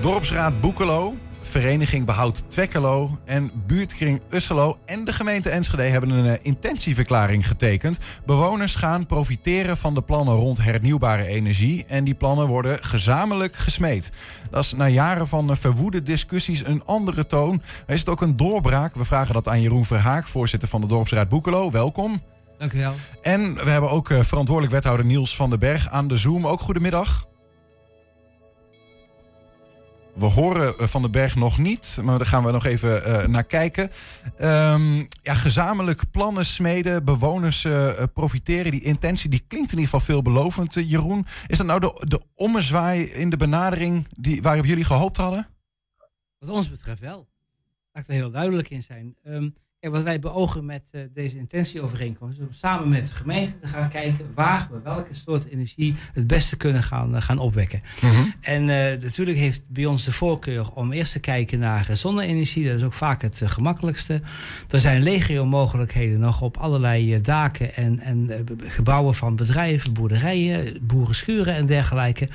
Dorpsraad Boekelo, Vereniging Behoud Twekkelo en buurtkring Usselo en de gemeente Enschede hebben een eh, intentieverklaring getekend. Bewoners gaan profiteren van de plannen rond hernieuwbare energie en die plannen worden gezamenlijk gesmeed. Dat is na jaren van eh, verwoede discussies een andere toon. Is het ook een doorbraak? We vragen dat aan Jeroen Verhaak, voorzitter van de Dorpsraad Boekelo. Welkom. Dank u wel. En we hebben ook eh, verantwoordelijk wethouder Niels van den Berg aan de Zoom. Ook goedemiddag. We horen eh, Van den Berg nog niet, maar daar gaan we nog even uh, naar kijken. Um, ja, gezamenlijk plannen smeden, bewoners uh, profiteren. Die intentie die klinkt in ieder geval veelbelovend, Jeroen. Is dat nou de, de ommezwaai in de benadering die, waarop jullie gehoopt hadden? Wat ons betreft wel. Laat ik er heel duidelijk in zijn. Um, Kijk, wat wij beogen met uh, deze intentieovereenkomst is om samen met de gemeente te gaan kijken waar we welke soort energie het beste kunnen gaan, uh, gaan opwekken. Mm -hmm. En uh, natuurlijk heeft bij ons de voorkeur om eerst te kijken naar zonne-energie. Dat is ook vaak het gemakkelijkste. Er zijn legio mogelijkheden nog op allerlei daken en, en gebouwen van bedrijven, boerderijen, boerenschuren en dergelijke.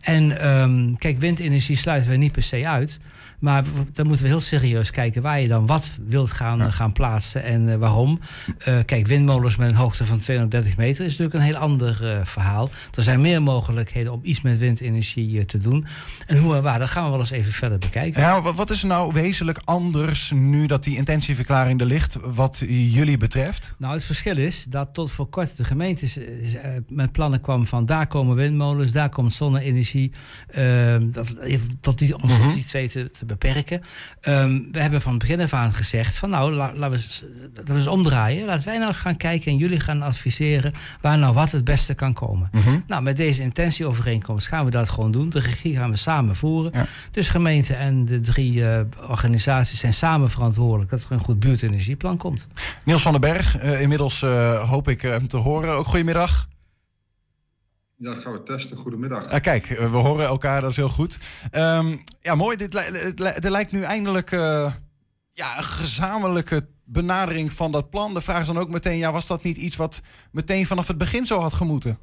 En um, kijk, windenergie sluiten we niet per se uit. Maar dan moeten we heel serieus kijken waar je dan wat wilt gaan, ja. Gaan plaatsen en uh, waarom. Uh, kijk, windmolens met een hoogte van 230 meter is natuurlijk een heel ander uh, verhaal. Er zijn meer mogelijkheden om iets met windenergie te doen. En hoe en waar, dat gaan we wel eens even verder bekijken. Ja, wat is nou wezenlijk anders nu dat die intentieverklaring er ligt, wat jullie betreft? Nou, het verschil is dat tot voor kort de gemeente met plannen kwam van daar komen windmolens, daar komt zonne-energie. dat, tot die, om mm -hmm. die twee te, te beperken. Um, we hebben van het begin af aan gezegd van nou, laten we eens, laten we eens omdraaien. Laten wij nou eens gaan kijken en jullie gaan adviseren waar nou wat het beste kan komen. Mm -hmm. Nou, met deze intentieovereenkomst gaan we dat gewoon doen. De regie gaan we samen voeren. Ja. Dus gemeente en de drie uh, organisaties zijn samen verantwoordelijk dat er een goed buurtenergieplan komt. Niels van den Berg, uh, inmiddels uh, hoop ik hem te horen. Ook goedemiddag. Ja, dat gaan we testen. Goedemiddag. Ah, kijk, we horen elkaar, dat is heel goed. Um, ja, mooi. Dit, er lijkt nu eindelijk uh, ja, een gezamenlijke benadering van dat plan. De vraag is dan ook meteen, ja, was dat niet iets wat meteen vanaf het begin zo had gemoeten?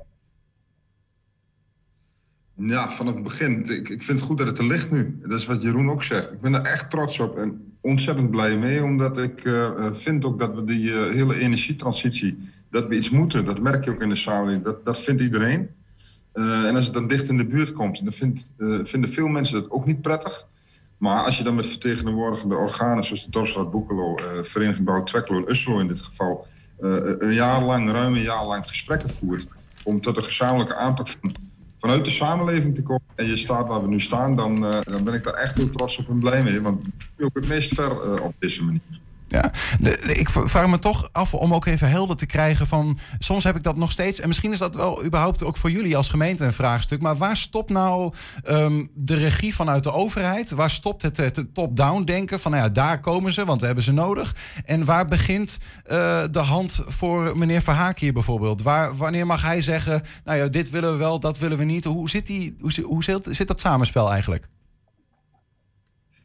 Ja, vanaf het begin. Ik, ik vind het goed dat het er ligt nu. Dat is wat Jeroen ook zegt. Ik ben er echt trots op en ontzettend blij mee. Omdat ik uh, vind ook dat we die uh, hele energietransitie, dat we iets moeten. Dat merk je ook in de samenleving. Dat, dat vindt iedereen. Uh, en als het dan dicht in de buurt komt, dan vindt, vinden veel mensen dat ook niet prettig. Maar als je dan met vertegenwoordigende organen, zoals de Dorpsraad Boekelo, uh, Vereniging Bouw Twekkelo en Usselo in dit geval, een jaar lang, ruim een jaar lang gesprekken voert om tot een gezamenlijke aanpak van, vanuit de samenleving te komen. En je staat waar we nu staan, dan, dan ben ik daar echt heel trots op en blij mee. Want ik ben ook het meest ver op deze manier. Ja, ik vraag me toch af om ook even helder te krijgen van... soms heb ik dat nog steeds... en misschien is dat wel überhaupt ook voor jullie als gemeente een vraagstuk... maar waar stopt nou um, de regie vanuit de overheid? Waar stopt het, het top-down denken van... nou ja, daar komen ze, want we hebben ze nodig. En waar begint uh, de hand voor meneer Verhaak hier bijvoorbeeld? Waar, wanneer mag hij zeggen... nou ja, dit willen we wel, dat willen we niet? Hoe zit, die, hoe, zit dat samenspel eigenlijk?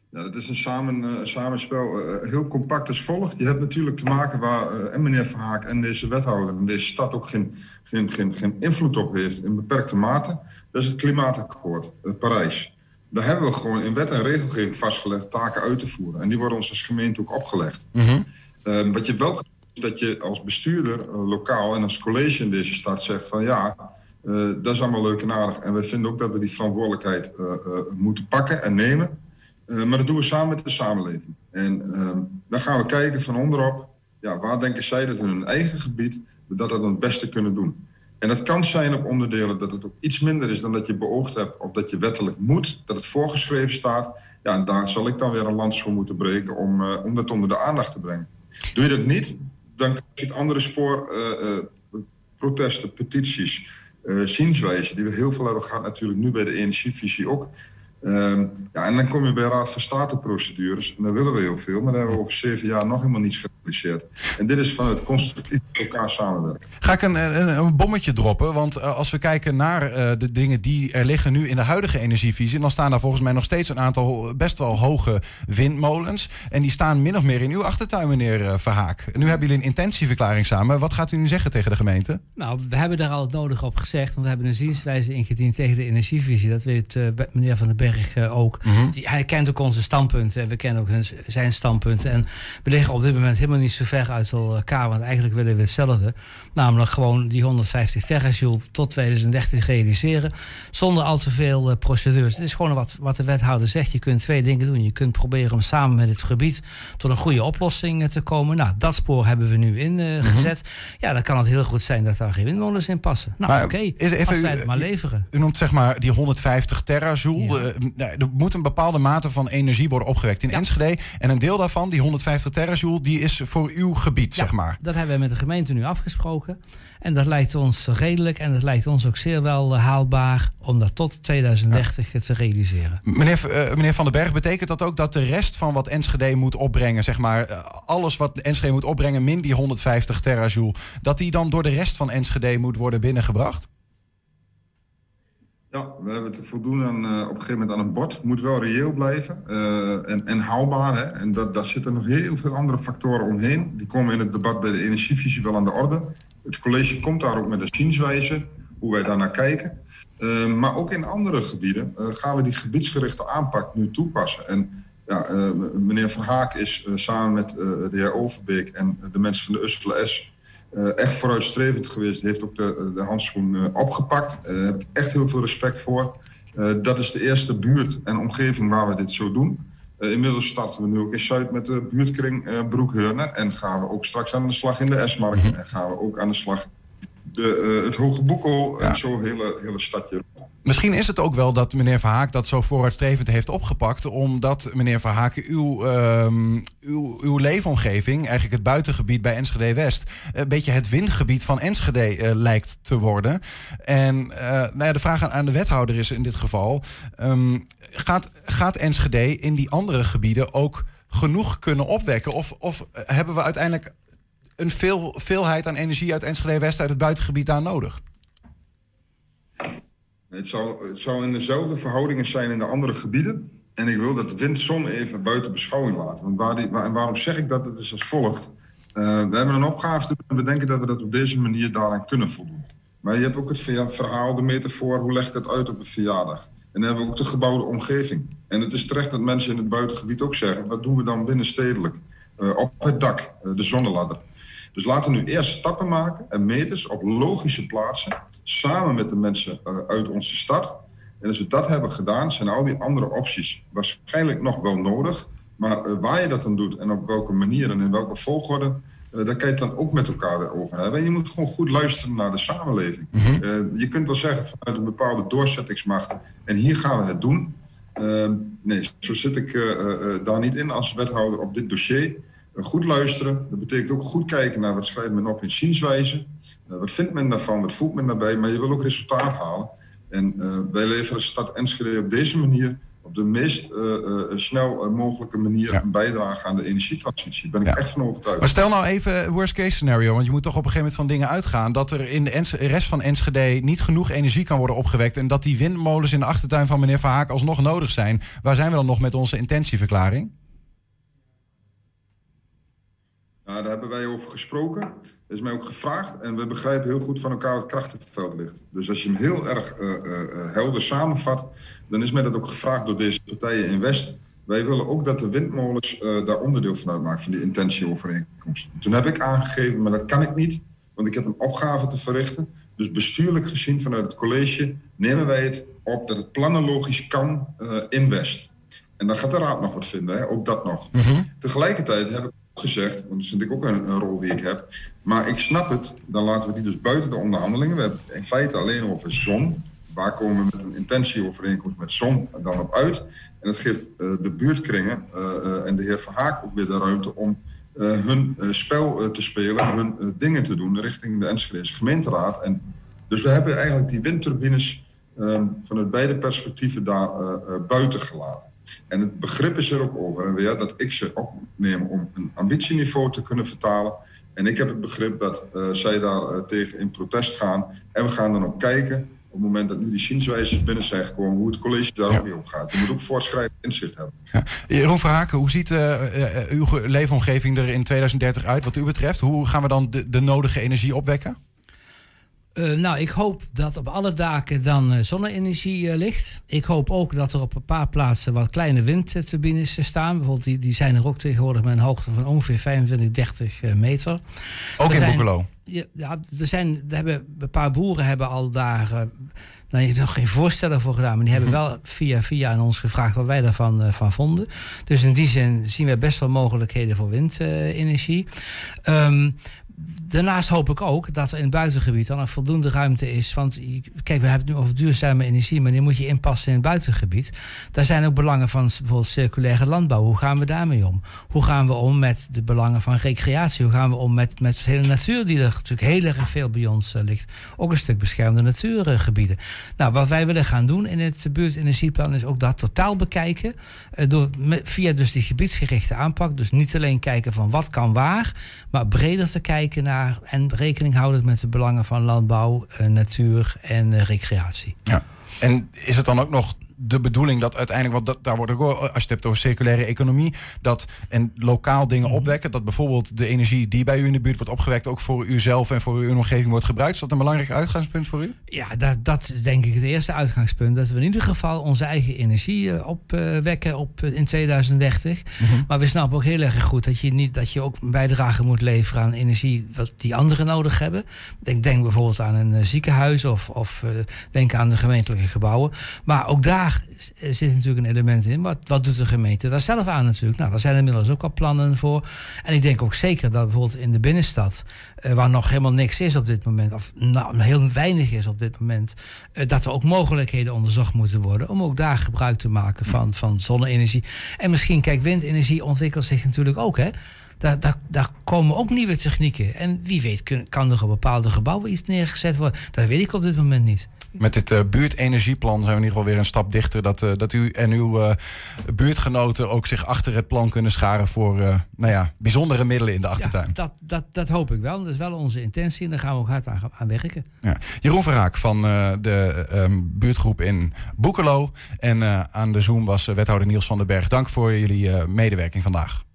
Ja, dat is een samen, uh, samenspel uh, heel compact als volgt. Je hebt natuurlijk te maken waar uh, en meneer Verhaak en deze wethouder en deze stad ook geen, geen, geen, geen invloed op heeft in beperkte mate. Dat is het klimaatakkoord, Parijs. Daar hebben we gewoon in wet en regelgeving vastgelegd taken uit te voeren. En die worden ons als gemeente ook opgelegd. Mm -hmm. wat je wel kan is dat je als bestuurder lokaal en als college in deze stad zegt van ja, dat is allemaal leuk en aardig. En we vinden ook dat we die verantwoordelijkheid moeten pakken en nemen. Uh, maar dat doen we samen met de samenleving. En uh, dan gaan we kijken van onderop, ja, waar denken zij dat in hun eigen gebied dat dat het beste kunnen doen. En dat kan zijn op onderdelen dat het ook iets minder is dan dat je beoogd hebt of dat je wettelijk moet, dat het voorgeschreven staat. Ja, en daar zal ik dan weer een lans voor moeten breken om, uh, om dat onder de aandacht te brengen. Doe je dat niet, dan krijg je het andere spoor, protesten, petities, zienswijzen, die we heel veel hebben gehad natuurlijk nu bij de energievisie ook. Um, ja, en dan kom je bij Raad van State procedures. En daar willen we heel veel, maar daar hebben we over zeven jaar nog helemaal niets gerealiseerd. En dit is vanuit constructief met elkaar samenwerken. Ga ik een, een, een bommetje droppen? Want uh, als we kijken naar uh, de dingen die er liggen nu in de huidige energievisie, dan staan daar volgens mij nog steeds een aantal best wel hoge windmolens. En die staan min of meer in uw achtertuin, meneer uh, Verhaak. Nu hebben jullie een intentieverklaring samen. Wat gaat u nu zeggen tegen de gemeente? Nou, we hebben daar al het nodig op gezegd, want we hebben een zienswijze ingediend tegen de energievisie. Dat weet meneer Van der Berg Berg ook. Mhm. Die, hij kent ook onze standpunten en we kennen ook hun, zijn standpunten. En we liggen op dit moment helemaal niet zo ver uit elkaar, want eigenlijk willen we hetzelfde. Namelijk gewoon die 150 terrajoule tot 2030 realiseren, zonder al te veel uh, procedures. Het is gewoon wat, wat de wethouder zegt. Je kunt twee dingen doen. Je kunt proberen om samen met het gebied tot een goede oplossing uh, te komen. Nou, dat spoor hebben we nu ingezet. Mm -hmm. Ja, dan kan het heel goed zijn dat daar geen windmolens in passen. Nou, oké. Okay. Even het maar leveren. U noemt zeg maar die 150 terrajoule. Ja. Er moet een bepaalde mate van energie worden opgewekt in ja. Enschede. En een deel daarvan, die 150 terrajoule, die is voor uw gebied, ja, zeg maar. Dat hebben we met de gemeente nu afgesproken. En dat lijkt ons redelijk en dat lijkt ons ook zeer wel haalbaar om dat tot 2030 te realiseren. Meneer, uh, meneer Van den Berg, betekent dat ook dat de rest van wat Enschede moet opbrengen, zeg maar, uh, alles wat Enschede moet opbrengen, min die 150 terajoule, dat die dan door de rest van Enschede moet worden binnengebracht? Ja, we hebben te voldoen aan, uh, op een gegeven moment aan een bord. Moet wel reëel blijven uh, en, en haalbaar. Hè? En dat, daar zitten nog heel veel andere factoren omheen. Die komen in het debat bij de energievisie wel aan de orde. Het college komt daar ook met een zienswijze, hoe wij daarnaar kijken. Uh, maar ook in andere gebieden gaan we die gebiedsgerichte aanpak nu toepassen. En ja, meneer Verhaak is samen met de heer Overbeek en de mensen van de Usselen S... Uh, echt vooruitstrevend geweest. Heeft ook de, de handschoen uh, opgepakt. Daar uh, heb ik echt heel veel respect voor. dat is de eerste buurt en omgeving waar we dit zo doen. inmiddels starten we nu ook in Zuid met de buurtkring Broekheurne. En gaan we ook straks aan de slag in de S-markt. Mm -hmm. En gaan we ook aan de slag de, het Hoge Boekel ja. en zo hele, hele stadje. Misschien is het ook wel dat meneer Verhaak dat zo vooruitstrevend heeft opgepakt. Omdat meneer Verhaak uw, um, uw, uw leefomgeving, eigenlijk het buitengebied bij Enschede West, een beetje het windgebied van Enschede uh, lijkt te worden. En uh, nou ja, de vraag aan, de wethouder is in dit geval: um, gaat, gaat Enschede in die andere gebieden ook genoeg kunnen opwekken? Of, of hebben we uiteindelijk een veel, veelheid aan energie uit Enschede West uit het buitengebied daar nodig? Het zou, in dezelfde verhoudingen zijn in de andere gebieden. En ik wil dat wind-zon even buiten beschouwing laten. Want waar die, en waarom zeg ik dat? Het is als volgt. Uh, we hebben een opgave en we denken dat we dat op deze manier daaraan kunnen voldoen. Maar je hebt ook het verhaal, de metafoor, hoe legt dat uit op een verjaardag? En dan hebben we ook de gebouwde omgeving. En het is terecht dat mensen in het buitengebied ook zeggen... wat doen we dan binnenstedelijk? Uh, op het dak, uh, de zonneladder. Dus laten we nu eerst stappen maken en meters op logische plaatsen, samen met de mensen uh, uit onze stad. En als we dat hebben gedaan, zijn al die andere opties waarschijnlijk nog wel nodig. Maar uh, waar je dat dan doet en op welke manier en in welke volgorde, uh, daar kan je het dan ook met elkaar weer over hebben. En je moet gewoon goed luisteren naar de samenleving. Mm -hmm. je kunt wel zeggen vanuit een bepaalde doorzettingsmacht, en hier gaan we het doen. nee, zo zit ik daar niet in als wethouder op dit dossier goed luisteren. Dat betekent ook goed kijken naar wat schrijft men op in zienswijze. Uh, wat vindt men daarvan, wat voelt men daarbij. Maar je wil ook resultaat halen. En uh, wij leveren stad Enschede op deze manier... op de meest uh, snel mogelijke manier ja. een bijdrage aan de energietransitie. Daar ben ik ja. echt van overtuigd. Maar stel nou even worst case scenario. Want je moet toch op een gegeven moment van dingen uitgaan... dat er in de Ens rest van Enschede niet genoeg energie kan worden opgewekt... en dat die windmolens in de achtertuin van meneer Verhaak alsnog nodig zijn. Waar zijn we dan nog met onze intentieverklaring? Nou, daar hebben wij over gesproken. Er is mij ook gevraagd. En we begrijpen heel goed van elkaar wat het krachtenveld ligt. Dus als je hem heel erg uh, uh, helder samenvat, dan is mij dat ook gevraagd door deze partijen in West. Wij willen ook dat de windmolens uh, daar onderdeel van uitmaken, van die intentieovereenkomst. Toen heb ik aangegeven, maar dat kan ik niet, want ik heb een opgave te verrichten. Dus bestuurlijk gezien vanuit het college nemen wij het op dat het planologisch kan in West. En dan gaat de raad nog wat vinden, hè? ook dat nog. Mm -hmm. Tegelijkertijd heb ik gezegd, want dat vind ik ook een, rol die ik heb. Maar ik snap het, dan laten we die dus buiten de onderhandelingen. We hebben het in feite alleen over zon. Waar komen we met een intentieovereenkomst met zon dan op uit? En dat geeft uh, de buurtkringen uh, uh, en de heer Verhaak ook weer de ruimte om hun spel te spelen, hun dingen te doen richting de Enschedese gemeenteraad. En dus we hebben eigenlijk die windturbines vanuit beide perspectieven daar buiten gelaten. En het begrip is er ook over en weer dat ik ze opneem om een ambitieniveau te kunnen vertalen. En ik heb het begrip dat uh, zij daar uh, tegen in protest gaan. En we gaan dan ook kijken, op het moment dat nu die zienswijzes binnen zijn gekomen, hoe het college daar ja. ook weer op gaat. Je moet ook voortschrijdend inzicht hebben. Ja. Jeroen Verhaken, hoe ziet uh, uw leefomgeving er in 2030 uit wat u betreft? Hoe gaan we dan de, de nodige energie opwekken? Uh, nou, ik hoop dat op alle daken dan uh, zonne-energie uh, ligt. Ik hoop ook dat er op een paar plaatsen wat kleine windturbines staan. Bijvoorbeeld, die, die zijn er ook tegenwoordig met een hoogte van ongeveer 25, 30 meter. Ook er in Boekelo? Ja, er, zijn, er hebben, een paar boeren hebben al daar nou, nog geen voorstellen voor gedaan. Maar die hebben wel via via aan ons gevraagd wat wij daarvan van vonden. Dus in die zin zien we best wel mogelijkheden voor windenergie. Um, daarnaast hoop ik ook dat er in het buitengebied dan een voldoende ruimte is. Want kijk, we hebben het nu over duurzame energie, maar die moet je inpassen in het buitengebied. Daar zijn ook belangen van bijvoorbeeld circulaire landbouw. Hoe gaan we daarmee om? Hoe gaan we om met de belangen van recreatie? Hoe gaan we om met, met de hele natuur die er natuurlijk heel erg veel bij ons uh, ligt? Ook een stuk beschermde natuurgebieden. Nou, wat wij willen gaan doen in het buurtenergieplan is ook dat totaal bekijken. Uh, door, via dus die gebiedsgerichte aanpak. Dus niet alleen kijken van wat kan waar, maar breder te kijken en rekening houden met de belangen van landbouw, eh, natuur en eh, recreatie. Ja. En is het dan ook nog de bedoeling dat uiteindelijk, want dat, daar wordt ook, als je het hebt over circulaire economie, dat en lokaal dingen mhm. opwekken, dat bijvoorbeeld de energie die bij u in de buurt wordt opgewekt, ook voor uzelf en voor uw omgeving wordt gebruikt. Is dat een belangrijk uitgangspunt voor u? Ja, dat, dat is denk ik het eerste uitgangspunt. Dat we in ieder geval onze eigen energie eh, opwekken op, eh, in 2030. Mhm. Maar we snappen ook heel erg goed dat je, niet, dat je ook een bijdrage moet leveren aan energie wat die anderen nodig hebben. Denk, denk bijvoorbeeld aan een eh, ziekenhuis of, of denk aan de gemeentelijke gebouwen. Maar ook daar zit natuurlijk een element in. Wat, wat doet de gemeente daar zelf aan natuurlijk? Nou, daar zijn inmiddels ook al plannen voor. En ik denk ook zeker dat bijvoorbeeld in de binnenstad, uh, waar nog helemaal niks is op dit moment, of nou, heel weinig is op dit moment, uh, dat er ook mogelijkheden onderzocht moeten worden om ook daar gebruik te maken van, van zonne-energie. En misschien, kijk, windenergie ontwikkelt zich natuurlijk ook, hè? Daar, daar, daar, komen ook nieuwe technieken. En wie weet kan er op bepaalde gebouwen iets neergezet worden. Dat weet ik op dit moment niet met dit uh, buurtenergieplan zijn we in ieder geval weer een stap dichter. Dat, uh, dat u en uw uh, buurtgenoten ook zich achter het plan kunnen scharen voor nou ja, bijzondere middelen in de achtertuin. Ja, dat, dat, dat hoop ik wel. Dat is wel onze intentie en daar gaan we ook hard aan, aan werken. Ja. Jeroen Verhaak van de um, buurtgroep in Boekelo. En aan de Zoom was wethouder Niels van den Berg. Dank voor jullie medewerking vandaag.